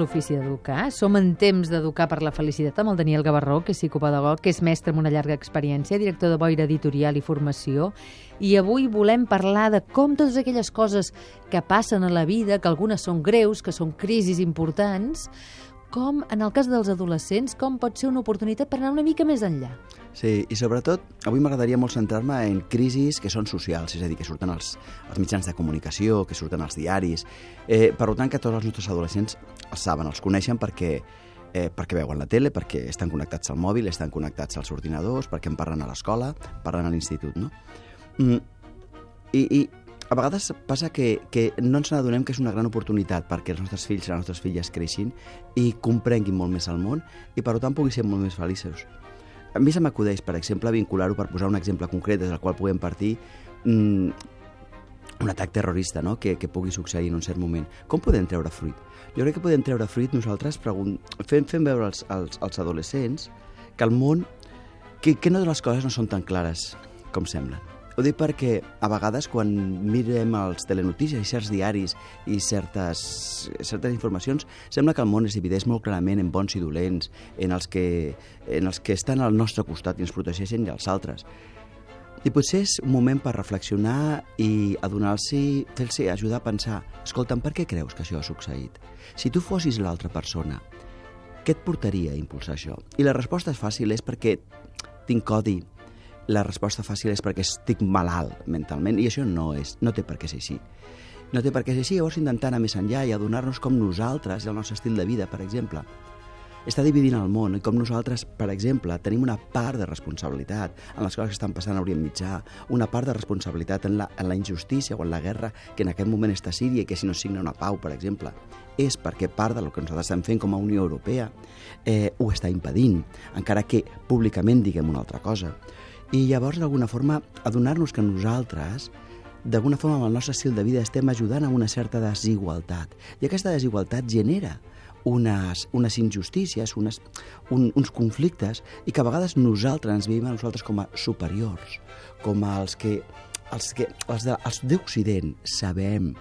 l'Ofici d'Educar. Som en temps d'educar per la felicitat amb el Daniel Gavarró, que és psicopedagog, que és mestre amb una llarga experiència, director de Boira Editorial i Formació. I avui volem parlar de com totes aquelles coses que passen a la vida, que algunes són greus, que són crisis importants, com, en el cas dels adolescents, com pot ser una oportunitat per anar una mica més enllà. Sí, i sobretot, avui m'agradaria molt centrar-me en crisis que són socials, és a dir, que surten als, als mitjans de comunicació, que surten als diaris. Eh, per tant, que tots els nostres adolescents els saben, els coneixen perquè, eh, perquè veuen la tele, perquè estan connectats al mòbil, estan connectats als ordinadors, perquè en parlen a l'escola, parlen a l'institut, no? Mm, i, I a vegades passa que, que no ens n'adonem que és una gran oportunitat perquè els nostres fills i les nostres filles creixin i comprenguin molt més el món i per tant puguin ser molt més feliços. A mi se m'acudeix, per exemple, vincular-ho per posar un exemple concret des del qual puguem partir mmm, un atac terrorista no? que, que pugui succeir en un cert moment. Com podem treure fruit? Jo crec que podem treure fruit nosaltres fent, fent veure als, als, als adolescents que el món, que, que no de les coses no són tan clares com semblen ho dic perquè a vegades quan mirem els telenotícies i certs diaris i certes, certes informacions sembla que el món es divideix molt clarament en bons i dolents, en els que, en els que estan al nostre costat i ens protegeixen i els altres. I potser és un moment per reflexionar i adonar-s'hi, fer-se ajudar a pensar escolta'm, per què creus que això ha succeït? Si tu fossis l'altra persona, què et portaria a impulsar això? I la resposta és fàcil, és perquè tinc codi, la resposta fàcil és perquè estic malalt mentalment i això no, és, no té per què ser així. No té per què ser així, llavors intentar anar més enllà i adonar-nos com nosaltres i el nostre estil de vida, per exemple, està dividint el món i com nosaltres, per exemple, tenim una part de responsabilitat en les coses que estan passant a Orient Mitjà, una part de responsabilitat en la, en la injustícia o en la guerra que en aquest moment està a Síria i que si no signa una pau, per exemple, és perquè part del que nosaltres estem fent com a Unió Europea eh, ho està impedint, encara que públicament diguem una altra cosa. I llavors, d'alguna forma, adonar-nos que nosaltres, d'alguna forma, amb el nostre estil de vida estem ajudant a una certa desigualtat. I aquesta desigualtat genera unes, unes injustícies, unes, un, uns conflictes, i que a vegades nosaltres ens veiem a nosaltres com a superiors, com a els que els que els d'Occident sabem.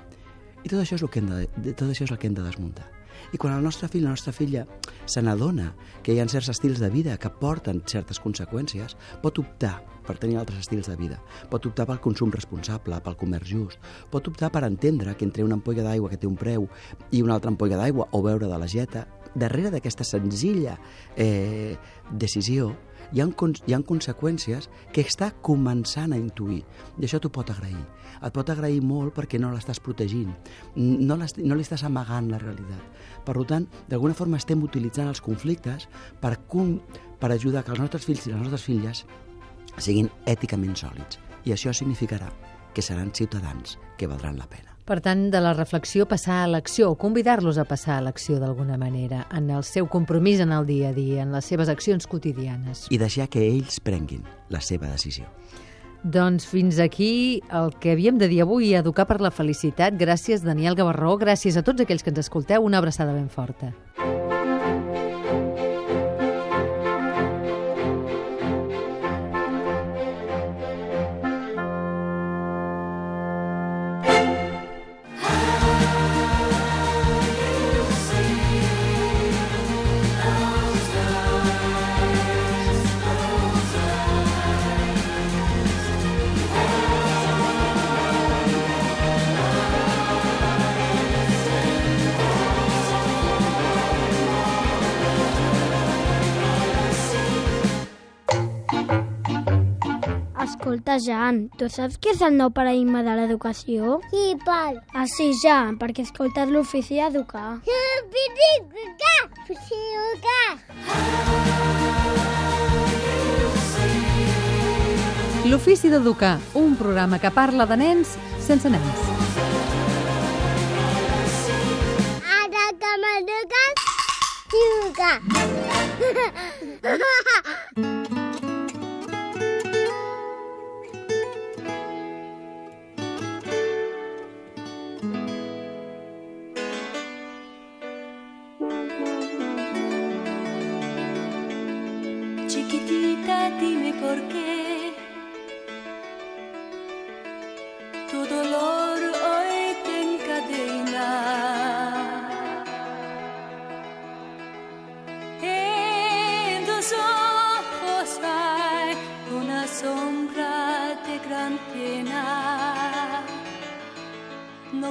I tot això és el que hem de, tot això és el que hem de desmuntar. I quan el nostre fill, la nostra filla, se n'adona que hi ha certs estils de vida que porten certes conseqüències, pot optar per tenir altres estils de vida. Pot optar pel consum responsable, pel comerç just. Pot optar per entendre que entre una ampolla d'aigua que té un preu i una altra ampolla d'aigua o beure de la geta, darrere d'aquesta senzilla eh, decisió hi ha, hi ha conseqüències que està començant a intuir. I això t'ho pot agrair. Et pot agrair molt perquè no l'estàs protegint, no, no li estàs amagant la realitat. Per tant, d'alguna forma estem utilitzant els conflictes per, per ajudar que els nostres fills i les nostres filles siguin èticament sòlids. I això significarà que seran ciutadans que valdran la pena. Per tant, de la reflexió passar a l'acció, o convidar-los a passar a l'acció d'alguna manera, en el seu compromís en el dia a dia, en les seves accions quotidianes. I deixar que ells prenguin la seva decisió. Doncs fins aquí el que havíem de dir avui, Educar per la Felicitat. Gràcies, Daniel Gavarró. Gràcies a tots aquells que ens escolteu. Una abraçada ben forta. Escolta, Jan, tu saps què és el nou paradigma de l'educació? Sí, pal. Ah, sí, Jan, perquè he escoltat l'ofici d'educar. Ofici d'educar! L'Ofici d'Educar, un programa que parla de nens sense nens.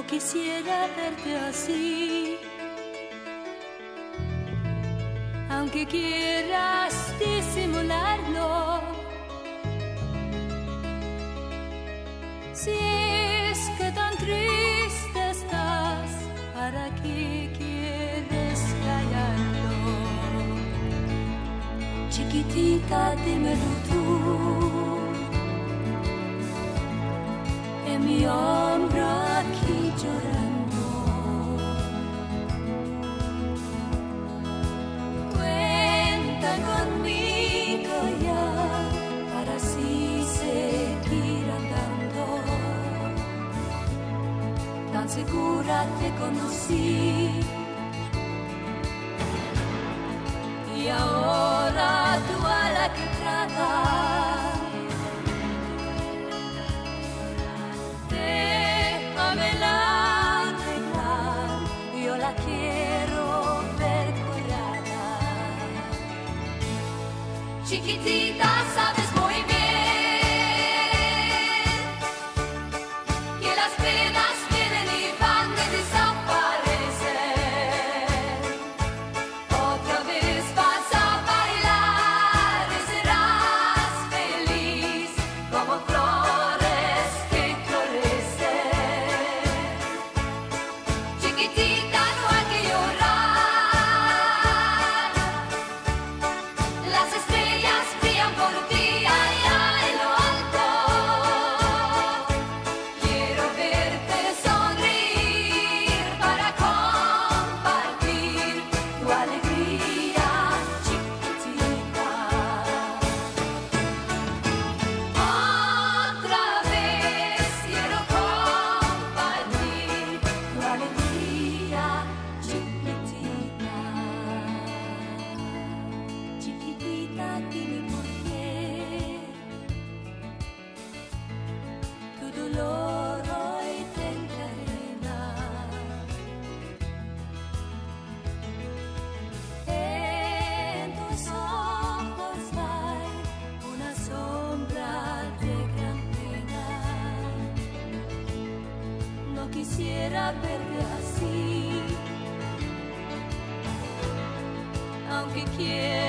quisiera verte así. Aunque quieras disimularlo, si es que tan triste estás, ¿para qué quieres callarlo? Chiquitita, dímelo tú, en mi hombro. tan segura te conocí. Y ahora tu ala que trata. Déjame la arreglar, yo la quiero ver. Chiquitita. quisiera verte así, aunque quiera.